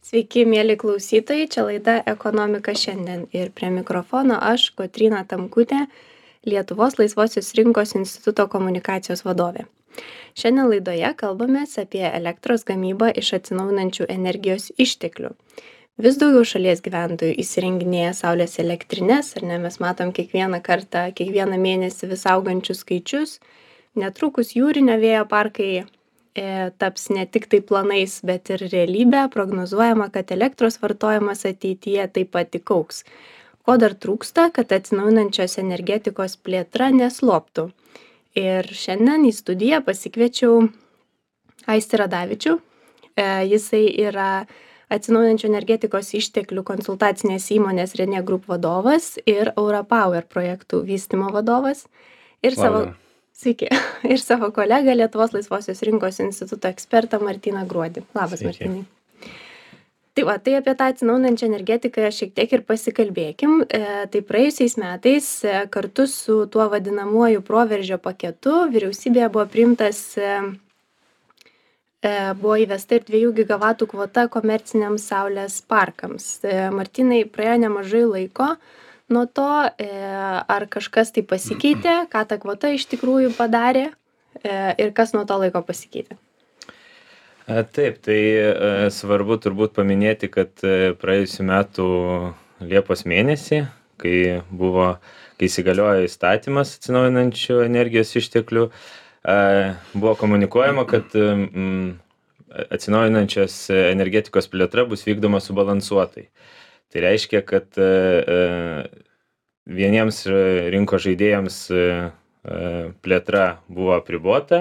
Sveiki, mėly klausytojai, čia laida Ekonomika šiandien ir prie mikrofono aš, Kotryna Tamkutė, Lietuvos laisvosios rinkos instituto komunikacijos vadovė. Šiandien laidoje kalbame apie elektros gamybą iš atsinaujinančių energijos išteklių. Vis daugiau šalies gyventojų įsirenginėja saulės elektrinės, ar ne mes matom kiekvieną kartą, kiekvieną mėnesį vis augančius skaičius. Netrukus jūrinio vėjo parkai taps ne tik tai planais, bet ir realybė, prognozuojama, kad elektros vartojimas ateityje taip pat tik auks. Ko dar trūksta, kad atsinaujinančios energetikos plėtra nesloptų. Ir šiandien į studiją pasikviečiau Aistį Radavičių. E, jisai yra atsinaujinančių energetikos išteklių konsultacinės įmonės Renė Group vadovas ir Europower projektų vystimo vadovas. Ir savo, Labą. Sveiki. Ir savo kolegą Lietuvos laisvosios rinkos instituto ekspertą Martyną Gruodį. Labas, Sveiki. Martynai. Tai va, tai apie tą atsinaujinančią energetiką šiek tiek ir pasikalbėkim. E, tai praėjusiais metais e, kartu su tuo vadinamuoju proveržio paketu vyriausybėje buvo priimtas, e, e, buvo įvesta ir 2 gigavatų kvota komerciniams saulės parkams. E, Martynai, praėjo nemažai laiko nuo to, e, ar kažkas tai pasikeitė, ką ta kvota iš tikrųjų padarė e, ir kas nuo to laiko pasikeitė. Taip, tai e, svarbu turbūt paminėti, kad praėjusiu metu Liepos mėnesį, kai buvo, kai įsigaliojo įstatymas atsinaujinančių energijos išteklių, buvo komunikuojama, kad atsinaujinančios energetikos plėtra bus vykdoma subalansuotai. Tai reiškia, kad e, e, vieniems e, rinkos žaidėjams plėtra buvo apribota,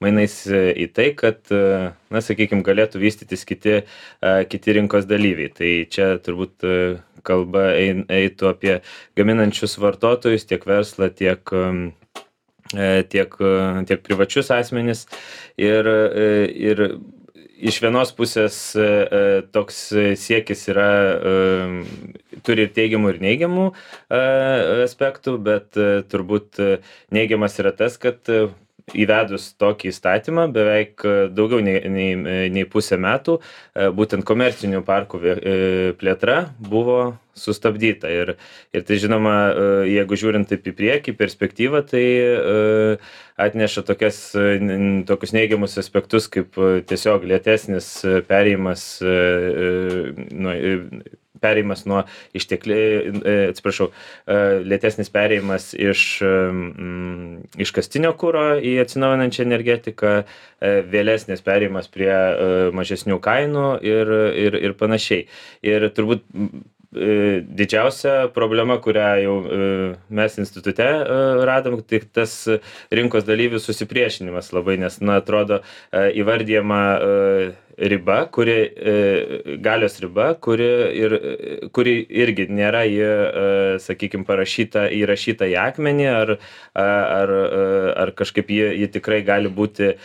mainais į tai, kad, na, sakykime, galėtų vystytis kiti, kiti rinkos dalyviai. Tai čia turbūt kalba eitų apie gaminančius vartotojus, tiek verslą, tiek tiek, tiek privačius asmenis. Ir, ir iš vienos pusės e, e, toks siekis yra, e, turi ir teigiamų, ir neigiamų aspektų, bet turbūt neigiamas yra tas, kad įvedus tokį įstatymą beveik e, daugiau nei, nei, nei pusę metų e, būtent komercinių parkų e, plėtra buvo sustabdyta. Ir, ir tai žinoma, e, jeigu žiūrint taip į priekį, perspektyvą, tai e, atneša tokias, e, tokius neigiamus aspektus, kaip e, tiesiog lėtesnis e, perėjimas, e, e, nuo, e, perėjimas nuo išteklių, atsiprašau, e, lėtesnis perėjimas iš, e, mm, iš kastinio kūro į atsinaujinančią energetiką, e, vėlesnis perėjimas prie e, mažesnių kainų ir, ir, ir panašiai. Ir turbūt e, didžiausia problema, kurią jau e, mes institute e, radom, tai tas rinkos dalyvių susipriešinimas labai, nes, na, atrodo, e, įvardyjama e, riba, kuri, e, galios riba, kuri, ir, e, kuri irgi nėra, ji, sakykime, parašyta, įrašyta į akmenį, ar, ar, ar kažkaip ji, ji tikrai gali būti e,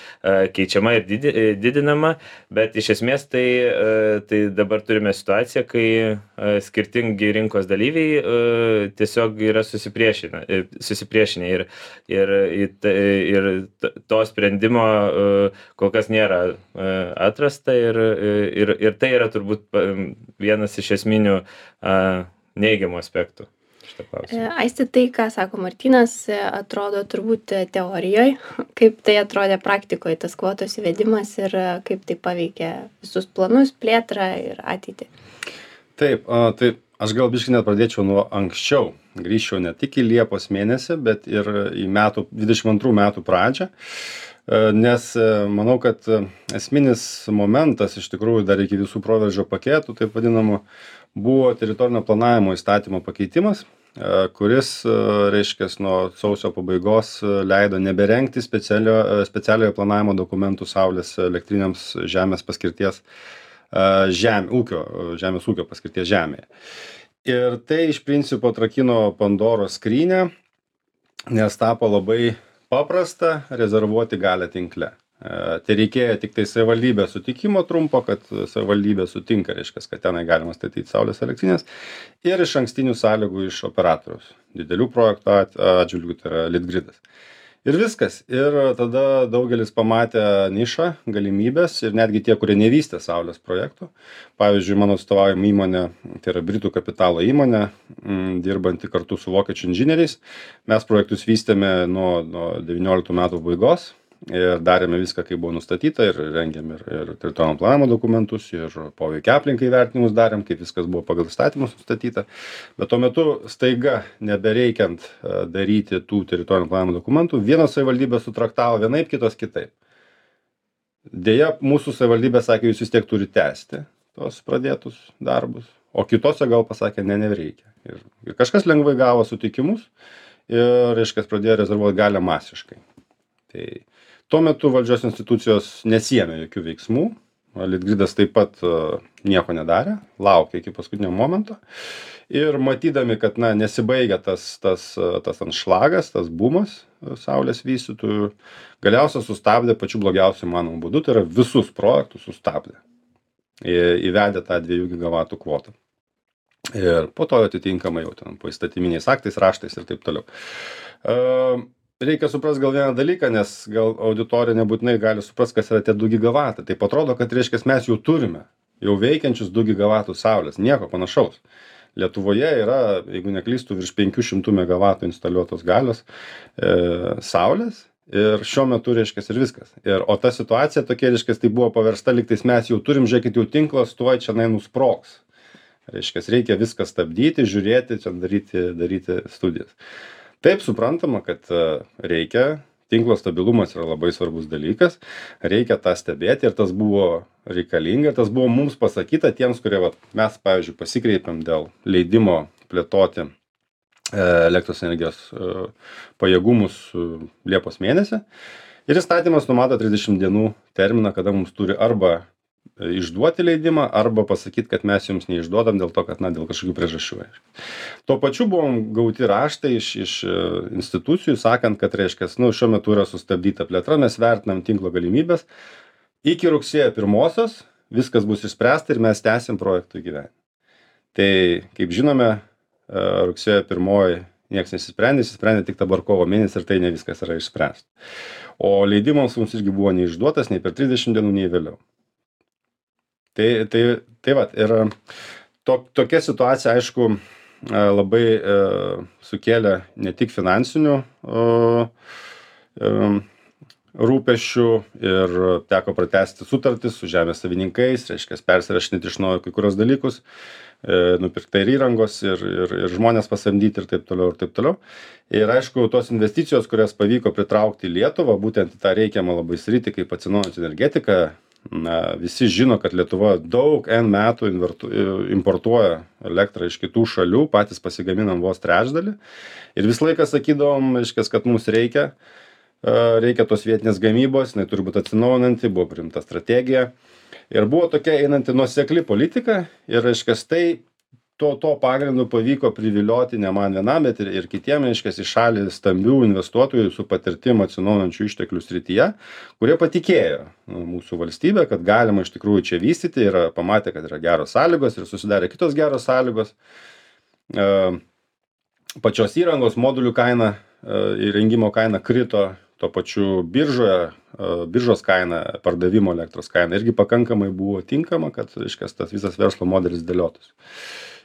keičiama ir didi, e, didinama, bet iš esmės tai, e, tai dabar turime situaciją, kai e, skirtingi rinkos dalyviai e, tiesiog yra susipriešinę, e, susipriešinę ir, ir, ir to sprendimo e, kol kas nėra e, atrasta ir, ir, ir tai yra turbūt vienas iš esminių a, neigiamų aspektų. E. Aisti, tai, ką sako Martinas, atrodo turbūt teorijoje, kaip tai atrodė praktikoje tas kvotos įvedimas ir kaip tai paveikė visus planus, plėtrą ir ateitį. Taip, a, tai aš gal biškai net pradėčiau nuo anksčiau. Grįžčiau ne tik į Liepos mėnesį, bet ir į metų, 22 metų pradžią. E, Nes e, manau, kad e, esminis momentas iš tikrųjų dar iki visų proveržio paketų, taip vadinamų, buvo teritorinio planavimo įstatymo pakeitimas, kuris, e, reiškia, nuo sausio pabaigos leido neberengti specialio, specialiojo planavimo dokumentų saulės elektrinėms žemės paskirties a, žem, ūkio, žemės ūkio paskirties žemėje. Ir tai iš principo atrakino Pandoros skrynę, nes tapo labai paprasta rezervuoti galę tinkle. Tai reikėjo tik tai savivaldybės sutikimo trumpo, kad savivaldybė sutinka, reiškia, kad tenai galima statyti saulės elektrinės ir iš ankstinių sąlygų iš operatoriaus. Didelių projektų at- atžvilgių tai yra Litgridas. Ir viskas. Ir tada daugelis pamatė nišą galimybes ir netgi tie kurie nevystė saulės projektų. Pavyzdžiui mano atstovaujama įmonė tai yra britų kapitalo įmonė mm, dirbanti kartu su vokiečių inžinieriais. Mes projektus vystėme nuo nuo devynioliktų metų pabaigos ir darėme viską kaip buvo nustatyta ir rengėm ir ir teritorinio planavimo dokumentus ir poveikio aplinkai vertinimus darėm kaip viskas buvo pagal įstatymus nustatyta. Bet tuo metu staiga nebereikiant e, daryti tų teritorinio planavimo dokumentų vienos savivaldybės sutraktavo vienaip kitos kitaip. Deja mūsų savivaldybė sakė jūs vis tiek turit tęsti tuos pradėtus darbus o kitose gal pasakė ne nereikia. Ir ir kažkas lengvai gavo sutikimus ir reiškias pradėjo rezervuot galią masiškai. Tai tuo metu valdžios institucijos nesiėmė jokių veiksmų. Litgridas taip pat e, nieko nedarė laukė iki paskutinio momento. Ir matydami kad na nesibaigia tas tas e, tas anšlagas tas bumas e, saulės vystytojų galiausiai sustabdė pačiu blogiausiu įmanomu būdu tai yra visus projektus sustabdė. Įvedė tą dviejų gigavatų kvotą. Ir po to atitinkamai jau ten poįstatyminiais aktais raštais ir taip toliau reikia suprast gal vieną dalyką nes gal auditorija nebūtinai gali suprast kas yra tie du gigavatai. Taip atrodo kad reiškias mes jau turime jau veikiančius du gigavatus saulės nieko panašaus. Lietuvoje yra jeigu neklystu virš penkių šimtų megavatų instaliuotos galios e, saulės ir šiuo metu reiškias ir viskas. Ir o ta situacija tokia reiškias tai buvo paversta lygtais mes jau turim žiūrėkit jau tinklas tuoj čionai nusprogs. Reiškias reikia viską stabdyti žiūrėti čia daryti daryti studijas taip suprantama kad e, reikia. Tinklo stabilumas yra labai svarbus dalykas. Reikia tą stebėti ir tas buvo reikalinga tas buvo mums pasakyta tiems kurie vat mes pavyzdžiui pasikreipėm dėl leidimo plėtoti e, elektros energijos e, pajėgumus liepos mėnesį. Ir įstatymas numato trisdešim dienų terminą kada mums turi arba išduoti leidimą arba pasakyt kad mes jums neišduodam dėl to kad na dėl kažkokių priežasčių tuo pačiu buvom gauti raštai iš iš e, institucijų sakant kad reiškias nu šiuo metu yra sustabdyta plėtra mes vertinam tinklo galimybes iki rugsėjo pirmosios viskas bus išspręsta ir mes tęsim projekto įgyvendinimą tai kaip žinome e, rugsėjo pirmoji nieks neišsisprendė išsisprendė tik dabar kovo mėnesį ir tai ne viskas yra išspręsta. O leidimas mums irgi buvo neišduotas nei per trisdešim dienų nei vėliau tai tai tai vat ir to tokia situacija aišku e, labai e, sukėlė ne tik finansinių e, rūpesčių ir teko pratęsti sutartis su žemės savininkais reiškias persirašinėti iš naujo kai kuriuos dalykus nupirkta ir įrangos ir ir ir žmones pasamdyti ir taip toliau ir taip toliau. Ir aišku tos investicijos kurias pavyko pritraukti į lietuvą būtent į tą reikiamą labai sritį kaip atsinaujinanti energetika na visi žino kad lietuva daug n metų invertu importuoja elektrą iš kitų šalių patys pasigaminam vos trečdalį. Ir visą laiką sakydavom reiškias kad mums reikia reikia tos vietinės gamybos jinai turi būt atsinaujinanti buvo priimta strategija. Ir buvo tokia einanti nuosekli politika ir reiškias tai to to pagrindu pavyko privilioti ne man vienam bet ir ir kitiem reiškias į šalį stambių investuotojų su patirtim atsinaujinančių išteklių srityje kurie patikėjo nu mūsų valstybe kad galima iš tikrųjų čia vystyti ir pamatė kad yra geros sąlygos ir susidarė kitos geros sąlygos. A pačios įrangos modulių kaina įrengimo kaina krito tuo pačiu biržoje biržos kaina pardavimo elektros kaina irgi pakankamai buvo tinkama kad reiškias tas visas verslo modelis dėliotųsi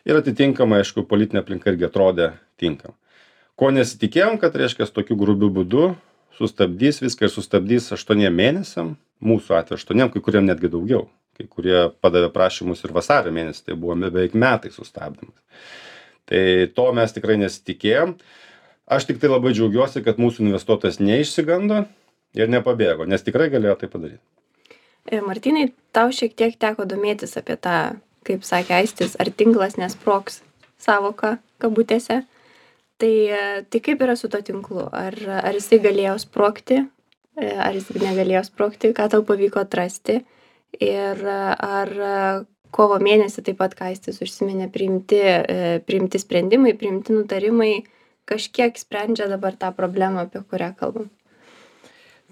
ir atitinkamai aišku politinė aplinka irgi atrodė tinkama. Ko nesitikėjom kad reiškias tokiu grubiu būdu sustabdys viską ir sustabdys aštuoniem mėnesiam mūsų atveju aštuoniem kai kuriem netgi daugiau. Kai kurie padavė prašymus ir vasario mėnesį tai buvo beveik metai sustabdymas. Tai to mes tikrai nesitikėjom. Aš tiktai labai džiaugiuosi kad mūsų investuotojas neišsigando ir nepabėgo nes tikrai galėjo tai padaryt. E, Martynai, tau šiek tiek teko domėtis apie tą kaip sakė Aistis, ar tinklas nesproks savoka kabutėse. Tai, tai kaip yra su to tinklu? Ar, ar jisai galėjo sprokti, e, ar jis negalėjo sprokti, ką tau pavyko atrasti? Ir ar kovo mėnesį taip pat, ką Aistis užsiminė, priimti, e, priimti sprendimai, priimti nutarimai kažkiek sprendžia dabar tą problemą, apie kurią kalbam?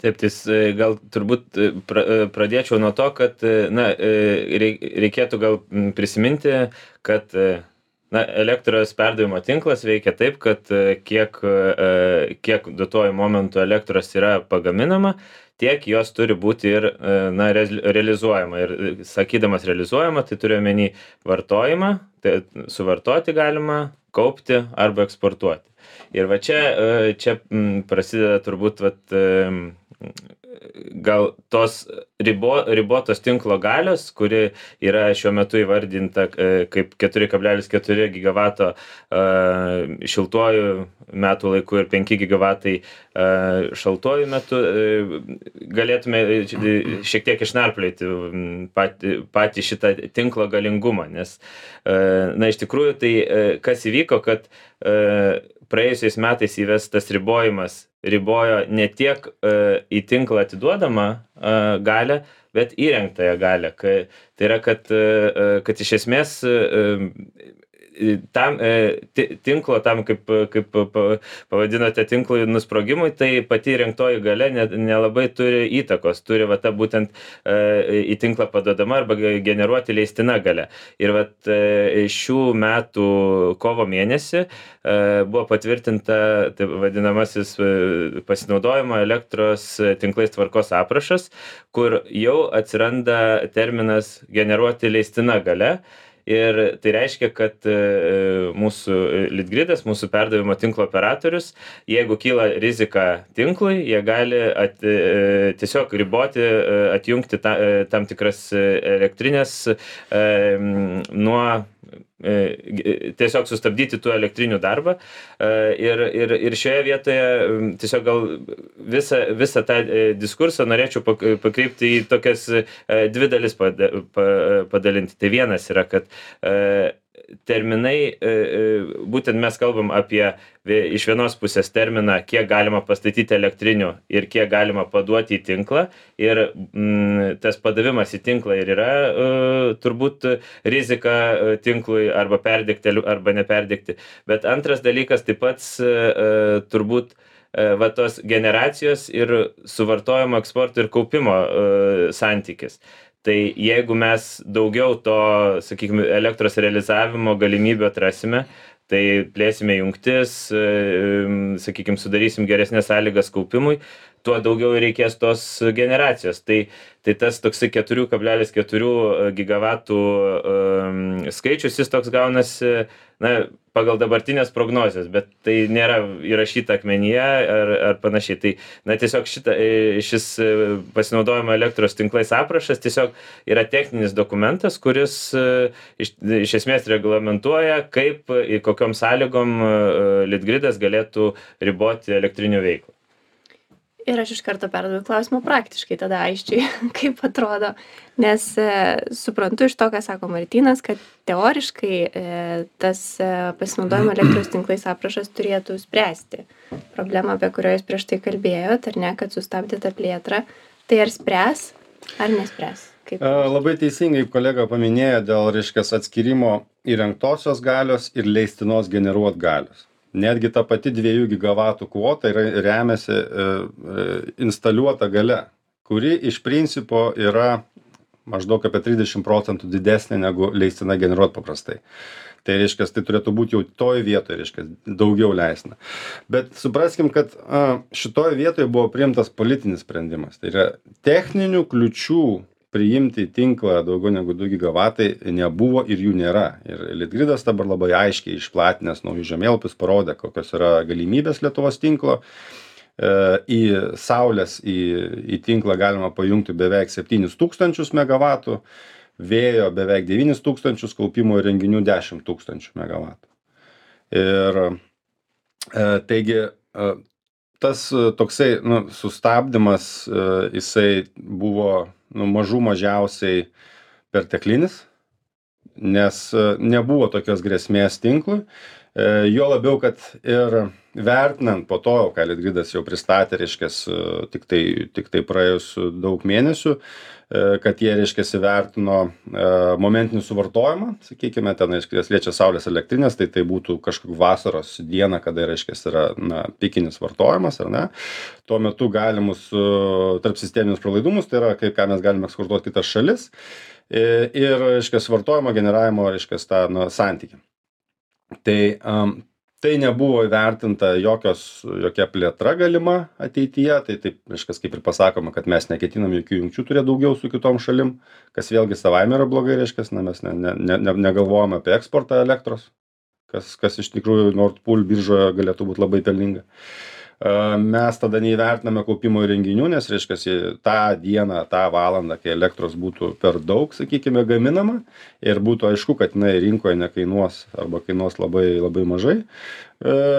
Taip tais e, gal turbūt e, e, pradėčiau nuo to kad na reikėtų gal prisiminti kad na elektros perdavimo tinklas veikia taip kad kiek kiek duotuoju momentu elektros yra pagaminama tiek jos turi būti ir na realizuojama. Ir sakydamas realizuojama tai turiu omeny vartojimą tai suvartoti galima kaupti arba eksportuoti. Ir va čia čia prasideda turbūt vat gal tos ribo ribotos tinklo galios kuri yra šiuo metu įvardinta kaip keturi kablelis keturi gigavato šiltuoju metų laiku ir penki gigavatai šaltuoju metu galėtume šiek tiek išnarplioti patį patį šitą tinklo galingumą nes na iš tikrųjų tai kas įvyko kad praėjusiais metais įvestas ribojimas ribojo ne tiek į tinklą atiduodamą galią bet įrengtąją galią. Tai yra kad kad iš esmės tam ti tinklo tam kaip kaip pa pavadinote tinklui nusprogimui tai pati įrengtoji galia net nelabai turi įtakos. Turi va ta būtent į tinklą paduodama arba generuoti leistina galia. Ir vat šių metų kovo mėnesį buvo patvirtinta taip vadinamasis pasinaudojimo elektros tinklais tvarkos aprašas kur jau atsiranda terminas generuoti leistina galia ir tai reiškia kad mūsų litgridas mūsų perdavimo tinklo operatorius jeigu kyla rizika tinklui jie gali at tiesiog riboti atjungti tą tam tikras elektrines nuo tiesiog sustabdyti tų elektrinių darbą. Ir ir ir šioje vietoje tiesiog gal visą visą tą diskursą norėčiau pakreipti į tokias dvi dalis pada pa padalinti. Tai vienas yra kad terminai būtent mes kalbam apie iš vienos pusės terminą kiek galima pastatyti elektrinių ir kiek galima paduoti į tinklą. Ir tas padavimas į tinklą ir yra turbūt rizika tinklui arba perdegti arba neperdegti bet antras dalykas tai pats turbūt va tos generacijos ir suvartojamo eksporto ir kaupimo santykis tai jeigu mes daugiau to sakykim elektros realizavimo galimybių atrasime tai plėsime jungtis sakykim sudarysim geresnes sąlygas kaupimui tuo daugiau reikės tos generacijos. Tai tai tas toksai keturių kablelis keturių gigavatų skaičius jis toks gaunasi na pagal dabartines prognozes bet tai nėra įrašyta akmenyje ar ar panašiai. Tai na tiesiog šitą šis pasinaudojimo elektros tinklais aprašas tiesiog yra techninis dokumentas kuris iš iš esmės reglamentuoja kaip ir kokiom sąlygom litgridas galėtų riboti elektrinių veiklą ir aš iš karto perduodu klausimą praktiškai tada aisčiui kaip atrodo. Nes suprantu iš to ką sako martynas kad teoriškai tas pasinaudojimo elektros tinklais aprašas turėtų spręsti problemą apie kurią jūs prieš tai kalbėjot ar ne kad sustabdė tą plėtrą. Tai ar spręs ar nespręs? Kaip labai teisingai kolega paminėjo dėl reiškias atskyrimo įrengtosios galios ir leistinos generuot galios netgi ta pati dviejų gigavatų kvota yra remiasi instaliuota galia kuri iš principo yra maždaug apie trisdešim procentų didesnė negu leistina generuot paprastai. Tai reiškias tai turėtų būt jau toj vietoj reiškias daugiau leistina. Bet supraskim kad šitoj vietoj buvo priimtas politinis sprendimas. Tai yra techninių kliūčių priimti į tinklą daugiau negu du gigavatai nebuvo ir jų nėra. Ir litgridas dabar labai aiškiai išplatinęs naujus žemėlapius parodė kokios yra galimybės lietuvos tinklo. Į saulės į į tinklą galima pajungti beveik septynis tūkstančius megavatų vėjo beveik devynis tūkstančius kaupimo įrenginių dešim tūkstančių megavatų. Ir taigi tas toksai nu sustabdymas jisai buvo nu mažų mažiausiai perteklinis nes nebuvo tokios grėsmės tinklui juo labiau kad ir vertinant po to ką litgridas jau pristatė reiškias tiktai tiktai praėjus daug mėnesių kad jie reiškias įvertino momentinį suvartojimą sakykime tenais kas liečia saulės elektrines tai tai būtų kažkur vasaros dieną kada reiškias yra na pikinis vartojimas ar ne? Tuo metu galimus tarpsisteminius pralaidumus tai yra kai ką mes galim eksportuot į kitas šalis ir reiškias vartojimo generavimo reiškias tą na santykį tai am, tai nebuvo įvertinta jokios, jokia plėtra galima ateityje, tai taip, reiškia, kaip ir pasakoma, kad mes neketinam jokių jungčių turėti daugiau su kitom šalim, kas vėlgi savaime yra blogai, reiškia, na, mes ne, ne, ne, negalvojame apie eksportą elektros, kas, kas iš tikrųjų Nord Pool biržoje galėtų būti labai pelninga. Mes tada neįvertiname kaupimo įrenginių, nes, reiškia, tą dieną, tą valandą, kai elektros būtų per daug, sakykime, gaminama ir būtų aišku, kad jinai rinkoje nekainuos arba kainuos labai, labai mažai,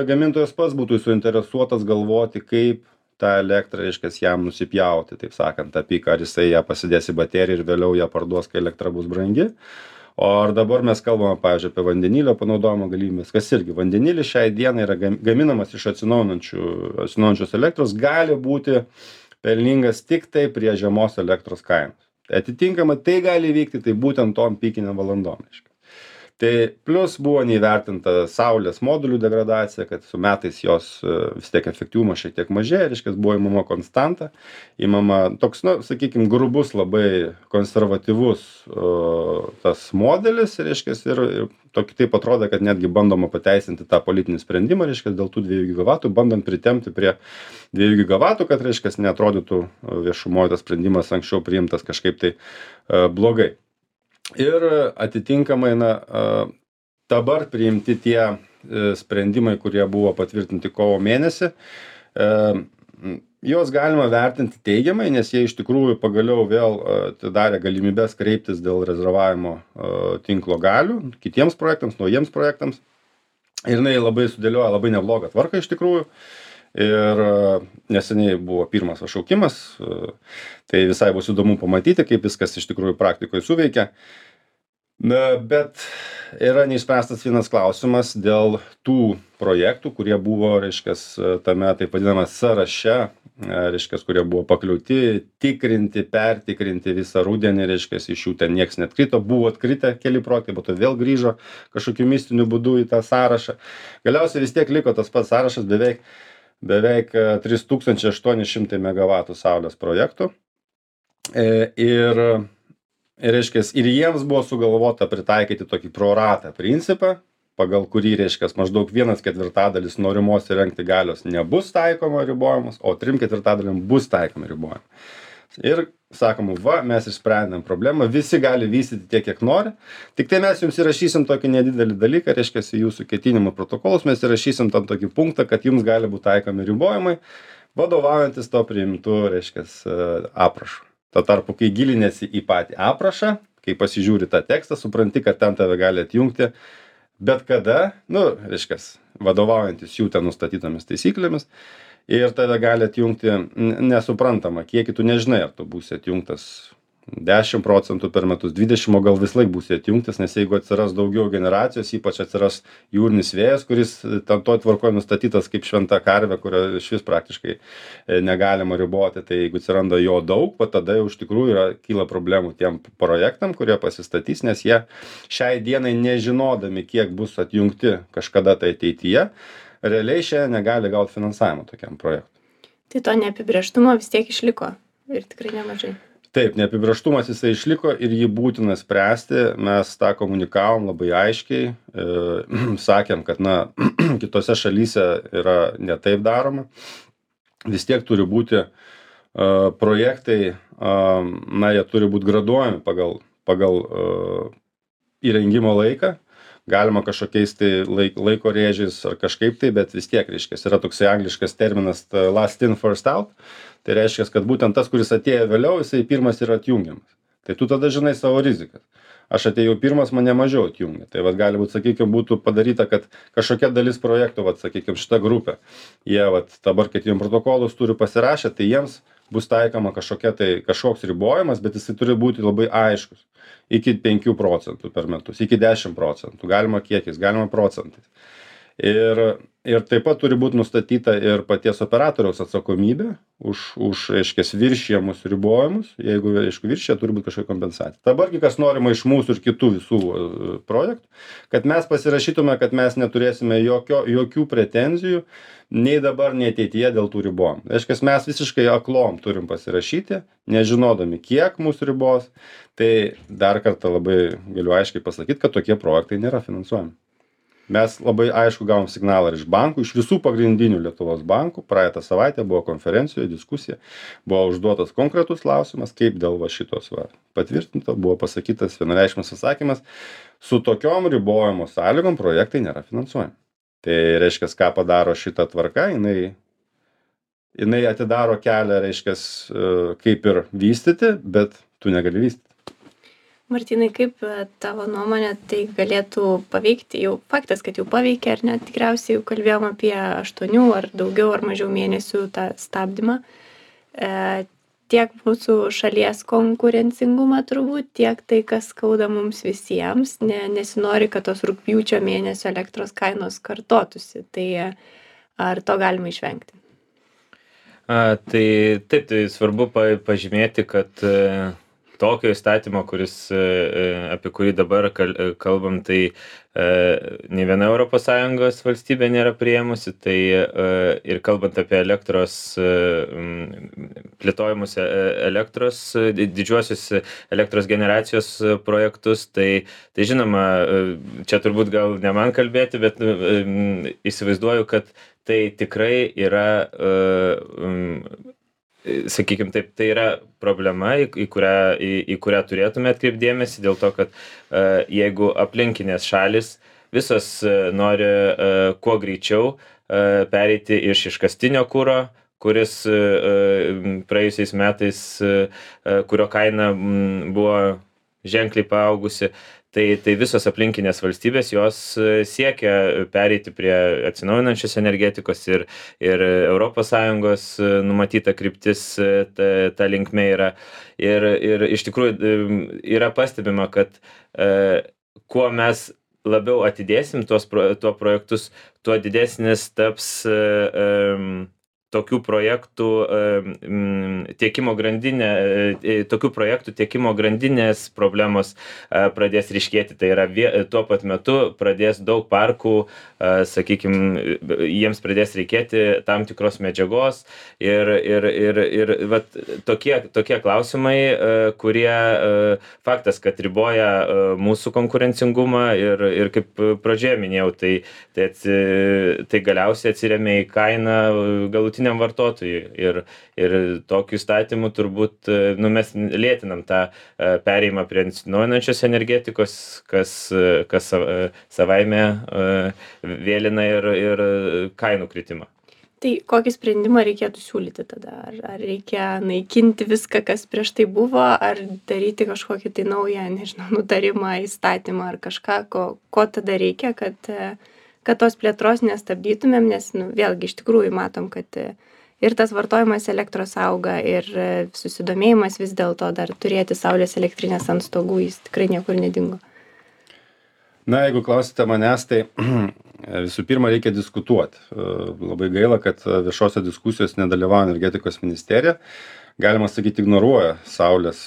gamintojas pats būtų suinteresuotas galvoti, kaip tą elektrą, reiškia, jam nusipjauti, taip sakant, tą piką, ar jisai ją pasidės į bateriją ir vėliau ją parduos, kai elektra bus brangi o ar dabar mes kalbame pavyzdžiui apie vandenilio panaudojimo galimybes kas irgi vandenilis šiai dienai yra gaminamas iš atsinaujinančių atsinaujinančios elektros gali būti pelningas tiktai prie žemos elektros kainos. Atitinkamai tai gali įvykti tai būtent tom pikinėm valandom reiškia tai plius buvo neįvertinta saulės modulių degradacija kad su metais jos e, vis tiek efektyvumas šiek tiek mažėja reiškias buvo imama konstanta imama toks nu sakykim grubus labai konservatyvus tas modelis reiškias ir tokį taip atrodė kad netgi bandoma pateisinti tą politinį sprendimą reiškias dėl tų dviejų gigavatų bandant pritempti prie dviejų gigavatų kad reiškias neatrodytų viešumoj tas sprendimas anksčiau priimtas kažkaip tai e, blogai ir atitinkamai na dabar priimti tie e, sprendimai, kurie buvo patvirtinti kovo mėnesį, e, juos galima vertinti teigiamai, nes jie iš tikrųjų pagaliau vėl atidarė galimybės kreiptis dėl rezervavimo tinklo galių kitiems projektams, naujiems projektams. Ir jinai labai sudėlioja labai neblogą tvarką iš tikrųjų. Ir neseniai buvo pirmas pašaukimas, tai visai bus įdomu pamatyti, kaip viskas iš tikrųjų praktikoje suveikia. Na bet yra neišspręstas vienas klausimas dėl tų projektų kurie buvo reiškias tame taip vadinamam sąraše reiškias kurie buvo pakliauti tikrinti pertikrinti visą rudenį reiškias iš jų ten nieks neatkrito buvo atkritę keli projektai po to vėl grįžo kažkokiu mistiniu būdu į tą sąrašą. Galiausiai vis tiek liko tas pats sąrašas beveik beveik trys tūkstančiai aštuoni šimtai megavatų saulės projektų. E, ir ir reiškias ir jiems buvo sugalvota pritaikyti tokį pro rata principą pagal kurį reiškias maždaug vienas ketvirtadalis norimos įrengti galios nebus taikoma ribojimas o trim ketvirtadaliam bus taikomi ribojimai ir sakom va mes išsprendėm problemą visi gali vystyti tiek kiek nori. Tiktai mes jums įrašysim tokį nedidelį dalyką reiškias į jūsų ketinimų protokolus mes įrašysim ten tokį punktą kad jums gali būt taikomi ribojimai vadovaujantis tuo priimtu reiškias aprašu. Tuo tarpu kai giliniesi į patį aprašą kai pasižiūri tą tekstą supranti kad ten tave gali atjungti bet kada nu reiškias vadovaujantis jų ten nustatytomis taisyklėmis ir tave gali atjungti nesuprantamą kiekį tu nežinai ar tu būsi atjungtas dešim procentų per metus dvidešim o gal visąlaik būsi atjungtas nes jeigu atsiras daugiau generacijos ypač atsiras jūrinis vėjas kuris ten toj tvarkoj nustatytas kaip šventa karvė kurio išvis praktiškai e, negalima riboti tai jeigu atsiranda jo daug va tada jau iš tikrųjų yra kyla problemų tiem projektam kurie pasistatys nes jie šiai dienai nežinodami kiek bus atjungti kažkada tai ateityje realiai šiandien negali gaut finansavimo tokiam projektui. Tai to neapibrėžtumo vis tiek išliko ir tikrai nemažai. Taip neapibrėžtumas jisai išliko ir jį būtina spręsti. Mes tą komunikavom labai aiškiai e, sakėm kad na kitose šalyse yra ne taip daroma. Vis tiek turi būti e, projektai na jie turi būt graduojami pagal pagal įrengimo laiką galima kažkokiais tai laik laiko rėžiais ar kažkaip tai bet vis tiek reiškias yra toksai angliškas terminas last in first out. Tai reiškias kad būtent tas kuris atėjo vėliau jisai pirmas yra atjungiamas. Tai tu tada žinai savo rizikas. Aš atėjau pirmas mane mažiau atjungė tai vat gali būt sakykim būtų padaryta kad kažkokia dalis projektų vat sakykim šita grupė jie vat dabar ketinimų protokolus turi pasirašę tai jiems bus taikoma kažkokia tai kažkoks ribojimas bet jisai turi būti labai aiškus. Iki penkių procentų per metus iki dešim procentų galima kiekiais galima procentais. Ir ir taip pat turi būt nustatyta ir paties operatoriaus atsakomybė už už reiškias viršijamus ribojimus. Jeigu aišku viršija turi būt kažkokia kompensacija. Dabar gi kas norima iš mūsų ir kitų visų e, projektų kad mes pasirašytume kad mes neturėsime jokio jokių pretenzijų nei dabar nei ateityje dėl tų ribojimų. Reiškias mes visiškai aklom turim pasirašyti nežinodami kiek mus ribos. Tai dar kartą labai galiu aiškiai pasakyt kad tokie projektai nėra finansuojami mes labai aiškų gavom signalą ir iš bankų iš visų pagrindinių lietuvos bankų. Praeitą savaitę buvo konferencijoj diskusija. Buvo užduotas konkretus klausimas kaip dėl va šitos va patvirtinto buvo pasakytas vienareikšmis atsakymas. Su tokiom ribojimo sąlygom projektai nėra finansuojami. Tai reiškias ką padaro šita tvarka jinai jinai atidaro kelią reiškias e, kaip ir vystyti bet tu negali vystyt martynai kaip e, tavo nuomone tai galėtų paveikti? Jau faktas kad jau paveikė ar ne? Tikriausiai jau kalbėjom apie aštuonių ar daugiau ar mažiau mėnesių tą stabdymą. E, tiek mūsų šalies konkurencingumą turbūt tiek tai kas skauda mums visiems ne nesinori kad tos rugpjūčio mėnesio elektros kainos kartotųsi. Tai ar to galima išvengti? A tai taip tai svarbu pa pažymėti kad e, tokio įstatymo, kuris, e, e, apie kurį dabar kalbam, tai e, ne viena ES valstybė nėra prieimusi, tai ir kalbant apie elektros, plėtojimus elektros, didžiuosius elektros generacijos projektus, tai, tai žinoma, čia turbūt gal ne man kalbėti, bet įsivaizduoju, kad tai tikrai yra sakykim taip tai yra problema į į kurią į į kurią turėtume atkreipt dėmesį dėl to kad e, jeigu aplinkinės šalys visos e, nori e, kuo greičiau a pereiti iš iškastinio kuro kuris praėjusiais metais kurio kaina buvo ženkliai paaugusi tai tai visos aplinkinės valstybės jos e, siekia pereiti prie atsinaujinančios energetikos ir ir europos sąjungos e, numatyta kryptis e, ta ta linkme yra. Ir ir iš tikrųjų yra pastebima kad kuo mes labiau atidėsim tuos pro tuo projektus tuo didesnis taps tokių projektų tiekimo grandinė, e, tokių projektų tiekimo grandinės problemos pradės ryškėti. Tai yra tuo pat metu pradės daug parkų, sakykime, jiems pradės reikėti tam tikros medžiagos ir, ir, ir, ir vat, tokie, tokie klausimai, kurie faktas, kad riboja mūsų konkurencingumą ir, ir kaip pradžioje minėjau, tai, tai, atsi, tai galiausiai atsiriamė į kainą galutinį galutiniam vartotojui. Ir ir tokiu įstatymu turbūt nu mes lėtinam tą e, perėjimą prie atsinaujinančios energetikos kas kas savaime e, vėlina ir ir kainų kritimą. Tai kokį sprendimą reikėtų siūlyti tada? Ar ar reikia naikinti viską kas prieš tai buvo ar daryti kažkokį tai naują nežinau nutarimą įstatymą ar kažką ko ko tada reikia kad kad tos plėtros nestabdytumėm nes nu vėlgi iš tikrųjų matom kad ir tas vartojimas elektros auga ir susidomėjimas vis dėlto dar turėti saulės elektrines ant stogų jis tikrai niekur nedingo. Na jeigu klausiate manęs tai visų pirma reikia diskutuot. Labai gaila kad viešose diskusijose nedalyvauja energetikos ministerija. Galima sakyt ignoruoja saulės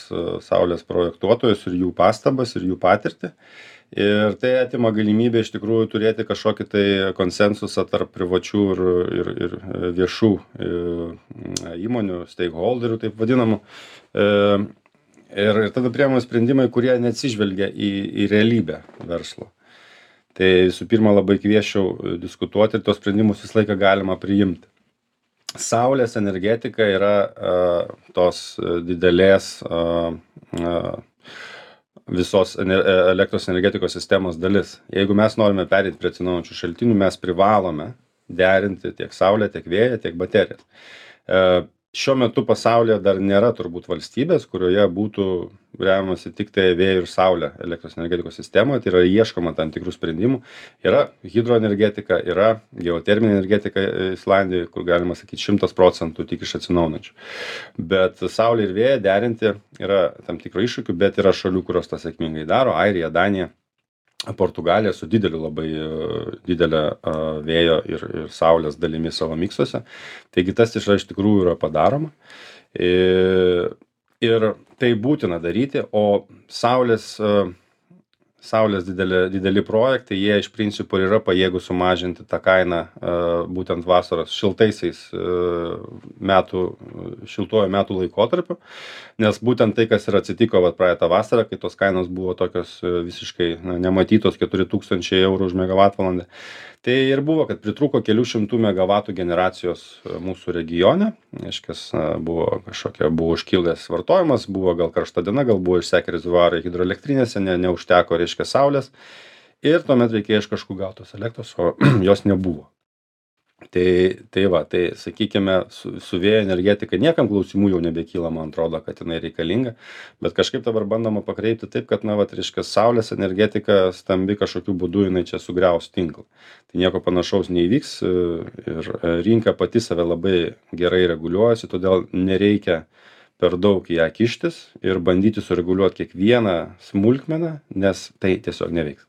saulės projektuotojus ir jų pastabas ir jų patirtį ir tai atima galimybę iš tikrųjų turėti kažkokį tai konsensusą tarp privačių ir ir ir viešų e, įmonių steikholderių taip vadinamų. E, ir ir tada priimami sprendimai kurie neatsižvelgia į į realybę verslo. Tai visų pirma labai kviesčiau diskutuoti ir tuos sprendimus visą laiką galima priimti. Saulės energetika yra a tos didelės a a visos ene e, elektros energetikos sistemos dalis. Jeigu mes norime pereit prie atsinaujinančių šaltinių mes privalome derinti tiek saulę tiek vėją tiek baterijas e, šiuo metu pasaulyje dar nėra turbūt valstybės kurioje būtų remiamasi tiktai vėju ir saule elektros energetikos sistemoje. Tai yra ieškoma tam tikrų sprendimų. Yra hidroenergetika yra geoterminė energetika e, islandijoj kur galima sakyt šimtas procentų tik iš atsinaujinančių. Bet saulę ir vėją derinti yra tam tikrų iššūkių bet yra šalių kurios tą sėkmingai daro. Airija danija Portugalija su dideliu labai didele vėjo ir, ir saulės dalimi savo miksuose. Taigi tas iš tikrųjų yra padaroma. Ir, ir tai būtina daryti, o saulės, saulės dideli dideli projektai jie iš principo ir yra pajėgūs sumažinti tą kainą būtent vasaros šiltaisiais metų šiltuoju metų laikotarpiu. Nes būtent tai kas ir atsitiko vat praeitą vasarą kai tos kainos buvo tokios visiškai nematytos keturi tūkstančiai eurų už megavatvalandę tai ir buvo kad pritrūko kelių šimtų megavatų generacijos mūsų regione. Reiškias buvo kažkokia buvo užkilęs vartojimas buvo gal karšta diena gal buvo išsekę rezervuarai hidroelektrinėse ne neužteko reiškia saulės. Ir tuomet reikėjo iš kažkur gaut tos elektros o jos nebuvo tai tai va tai sakykime su su vėjo energetika niekam klausimų jau nebekyla man atrodo kad jinai reikalinga bet kažkaip dabar bandoma pakreipti taip kad na vat reiškia saulės energetika stambi kažkokiu būdu jinai čia sugriaus tinklą. Tai nieko panašaus neįvyks ir rinka pati save labai gerai reguliuojasi todėl nereikia per daug į ją kištis ir bandyti sureguliuot kiekvieną smulkmeną nes tai tiesiog neveiks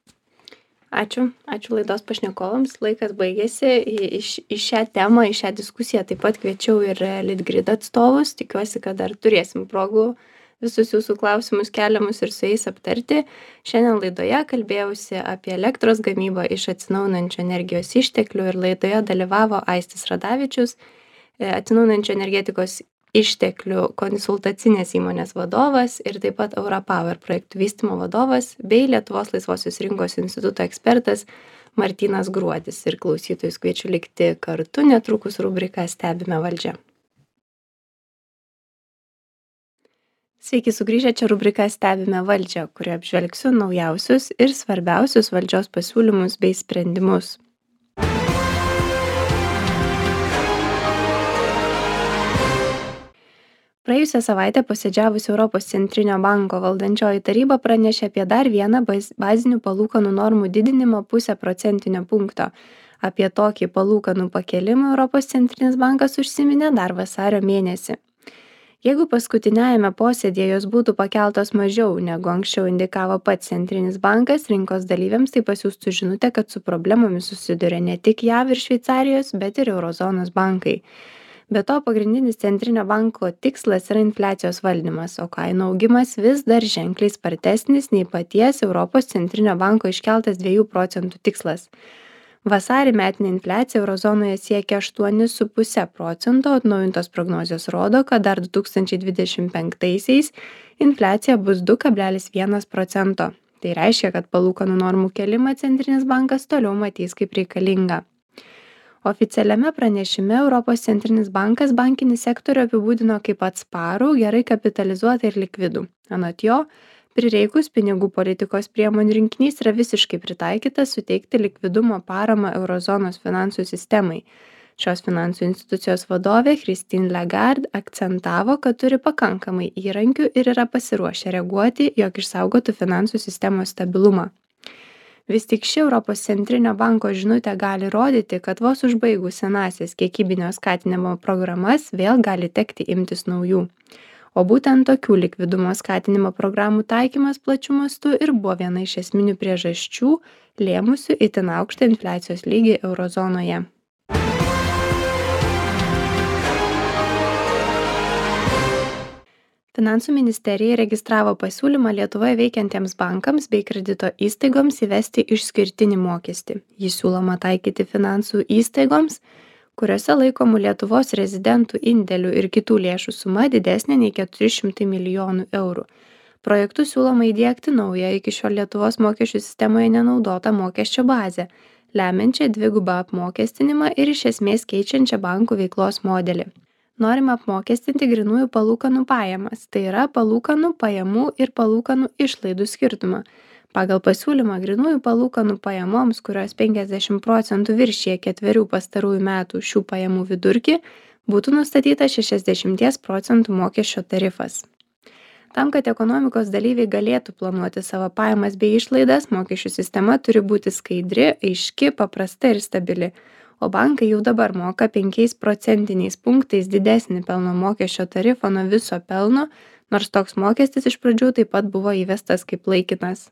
ačiū. Ačiū laidos pašnekovams. Laikas baigėsi. Į iš į šią temą į šią diskusiją taip pat kviečiau ir litgrid atstovus. Tikiuosi kad dar turėsim progų visus jūsų klausimus keliamus ir su jais aptarti. Šiandien laidoje kalbėjausi apie elektros gamybą iš atsinaujinančių energijos išteklių ir laidoje dalyvavo aistis radavičius atsinaujinančių energetikos išteklių konsultacinės įmonės vadovas ir taip pat europower projektų vystymo vadovas bei lietuvos laisvosios rinkos instituto ekspertas martynas gruodis ir klausytojus kviečiu likti kartu netrukus rubrika stebime valdžią Sveiki sugrįžę čia rubrika Stebime valdžią, kurioje apžvelgsiu naujausius ir svarbiausius valdžios pasiūlymus bei sprendimus. Praėjusią savaitę posėdžiavusi europos centrinio banko valdančioji taryba pranešė apie dar vieną baz bazinių palūkanų normų didinimą puse procentinio punkto. Apie tokį palūkanų pakėlimą europos centrinis bankas užsiminė dar vasario mėnesį. Jeigu paskutiniajame posėdyje jos būtų pakeltos mažiau negu anksčiau indikavo pats centrinis bankas rinkos dalyviams tai pasiųstų žinutę kad su problemomis susiduria ne tik jav ir šveicarijos bet ir euro zonos bankai be to pagrindinis centrinio banko tikslas yra infliacijos valdymas o kainų augimas vis dar ženkliai spartesnis nei paties europos centrinio banko iškeltas dviejų procentų tikslas. Vasarį metinė infliacija euro zonoje siekė aštuonis su puse procento atnaujintos prognozės rodo kad dar du tūkstančiai dvidešim penktaisiais infliacija bus du kablelis vienas procento. Tai reiškia kad palūkanų normų kėlimą centrinis bankas toliau matys kaip reikalingą oficialiame pranešime europos centrinis bankas bankinį sektorių apibūdino kaip atsparų gerai kapitalizuotą ir likvidų. Anot jo prireikus pinigų politikos priemonių rinkinys yra visiškai pritaikytas suteikti likvidumo paramą euro zonos finansų sistemai. Šios finansų institucijos vadovė christine lagarde akcentavo kad turi pakankamai įrankių ir yra pasiruošę reaguoti jog išsaugotų finansų sistemos stabilumą vis tik ši europos centrinio banko žinutė gali rodyti kad vos užbaigus senąsias kiekybinio skatinimo programas vėl gali tekti imtis naujų. O būtent tokių likvidumo skatinimo programų taikymas plačiu mastu ir buvo viena iš esminių priežasčių lėmusių itin aukštą infliacijos lygį euro zonoje finansų ministerija įregistravo pasiūlymą lietuvoje veikiantiems bankams bei kredito įstaigoms įvesti išskirtinį mokestį. Jį siūloma taikyti finansų įstaigoms kuriose laikomų lietuvos rezidentų indėlių ir kitų lėšų suma didesnė nei keturi šimtai milijonų eurų. Projektu siūloma įdiegti naują iki šiol lietuvos mokesčių sistemoje nenaudotą mokesčio bazę lemiančią dvigubą apmokestinimą ir iš esmės keičiančią bankų veiklos modelį norima apmokestinti grynųjų palūkanų pajamas. Tai yra palūkanų pajamų ir palūkanų išlaidų skirtumą. Pagal pasiūlymą grynųjų palūkanų pajamoms kurios penkiasdešim procentų viršija ketverių pastarųjų metų šių pajamų vidurkį būtų nustatytas šešiasdešimties procentų mokesčio tarifas. Tam kad ekonomikos dalyviai galėtų planuoti savo pajamas bei išlaidas mokesčių sistema turi būti skaidri aiški paprasta ir stabili o bankai jau dabar moka penkiais procentiniais punktais didesnį pelno mokesčio tarifą nuo viso pelno nors toks mokestis iš pradžių taip pat buvo įvestas kaip laikinas.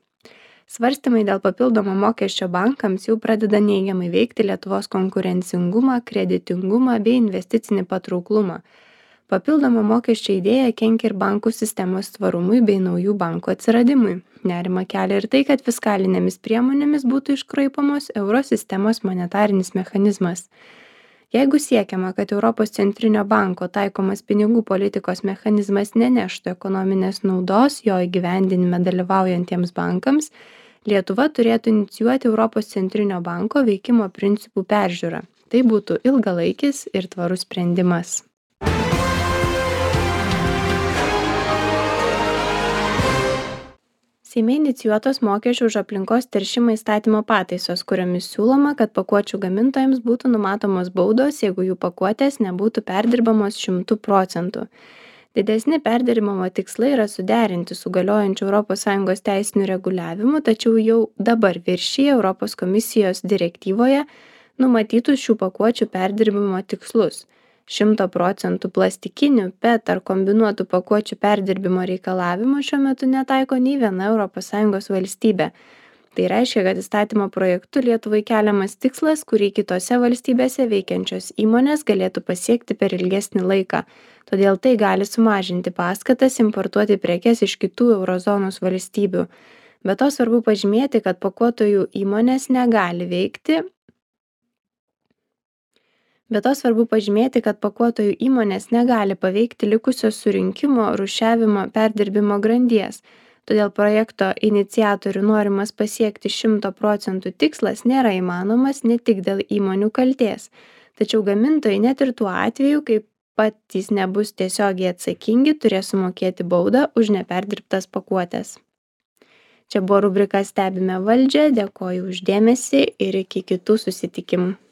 Svarstymai dėl papildomo mokesčio bankams jau pradeda neigiamai veikti lietuvos konkurencingumą kreditingumą bei investicinį patrauklumą papildoma mokesčio idėja kenkia ir bankų sistemos tvarumui bei naujų bankų atsiradimui. Nerimą kelia ir tai kad fiskalinėmis priemonėmis būtų iškraipomos euro sistemos monetarinis mechanizmas. Jeigu siekiama kad europos centrinio banko taikomas pinigų politikos mechanizmas neneštų ekonominės naudos jo įgyvendinime dalyvaujantiems bankams lietuva turėtų inicijuoti europos centrinio banko veikimo principų peržiūrą. Tai būtų ilgalaikis ir tvarus sprendimas seime inicijuotos mokesčių už aplinkos teršimą įstatymo pataisos kuriomis siūloma kad pakuočių gamintojams būtų numatomos baudos jeigu jų pakuotės nebūtų perdirbamos šimtu procentų. Didesni perdirbimo tikslai yra suderinti su galiojančiu europos sąjungos teisiniu reguliavimu tačiau jau dabar viršija europos komisijos direktyvoje numatytus šių pakuočių perdirbimo tikslus šimto procentų plastikinių pet ar kombinuotų pakuočių perdirbimo reikalavimų šiuo metu netaiko nei viena sąjungos valstybė. Tai reiškia kad įstatymo projektu lietuvai keliamas tikslas kurį kitose valstybėse veikiančios įmonės galėtų pasiekti per ilgesnį laiką. Todėl tai gali sumažinti paskatas importuoti prekes iš kitų euro zonos valstybių. Be to svarbu pažymėti kad pakuotojų įmonės negali veikti be to svarbu pažymėti kad pakuotojų įmonės negali paveikti likusios surinkimo rūšiavimo perdirbimo grandies. Todėl projekto iniciatorių norimas pasiekti šimto procentų tikslas nėra įmanomas ne tik dėl įmonių kaltės. Tačiau gamintojai net ir tuo atveju kai patys nebus tiesiogiai atsakingi turės sumokėti baudą už neperdirbtas pakuotes. Čia buvo rubrika stebime valdžią. Dėkoju už dėmesį ir iki kitų susitikimų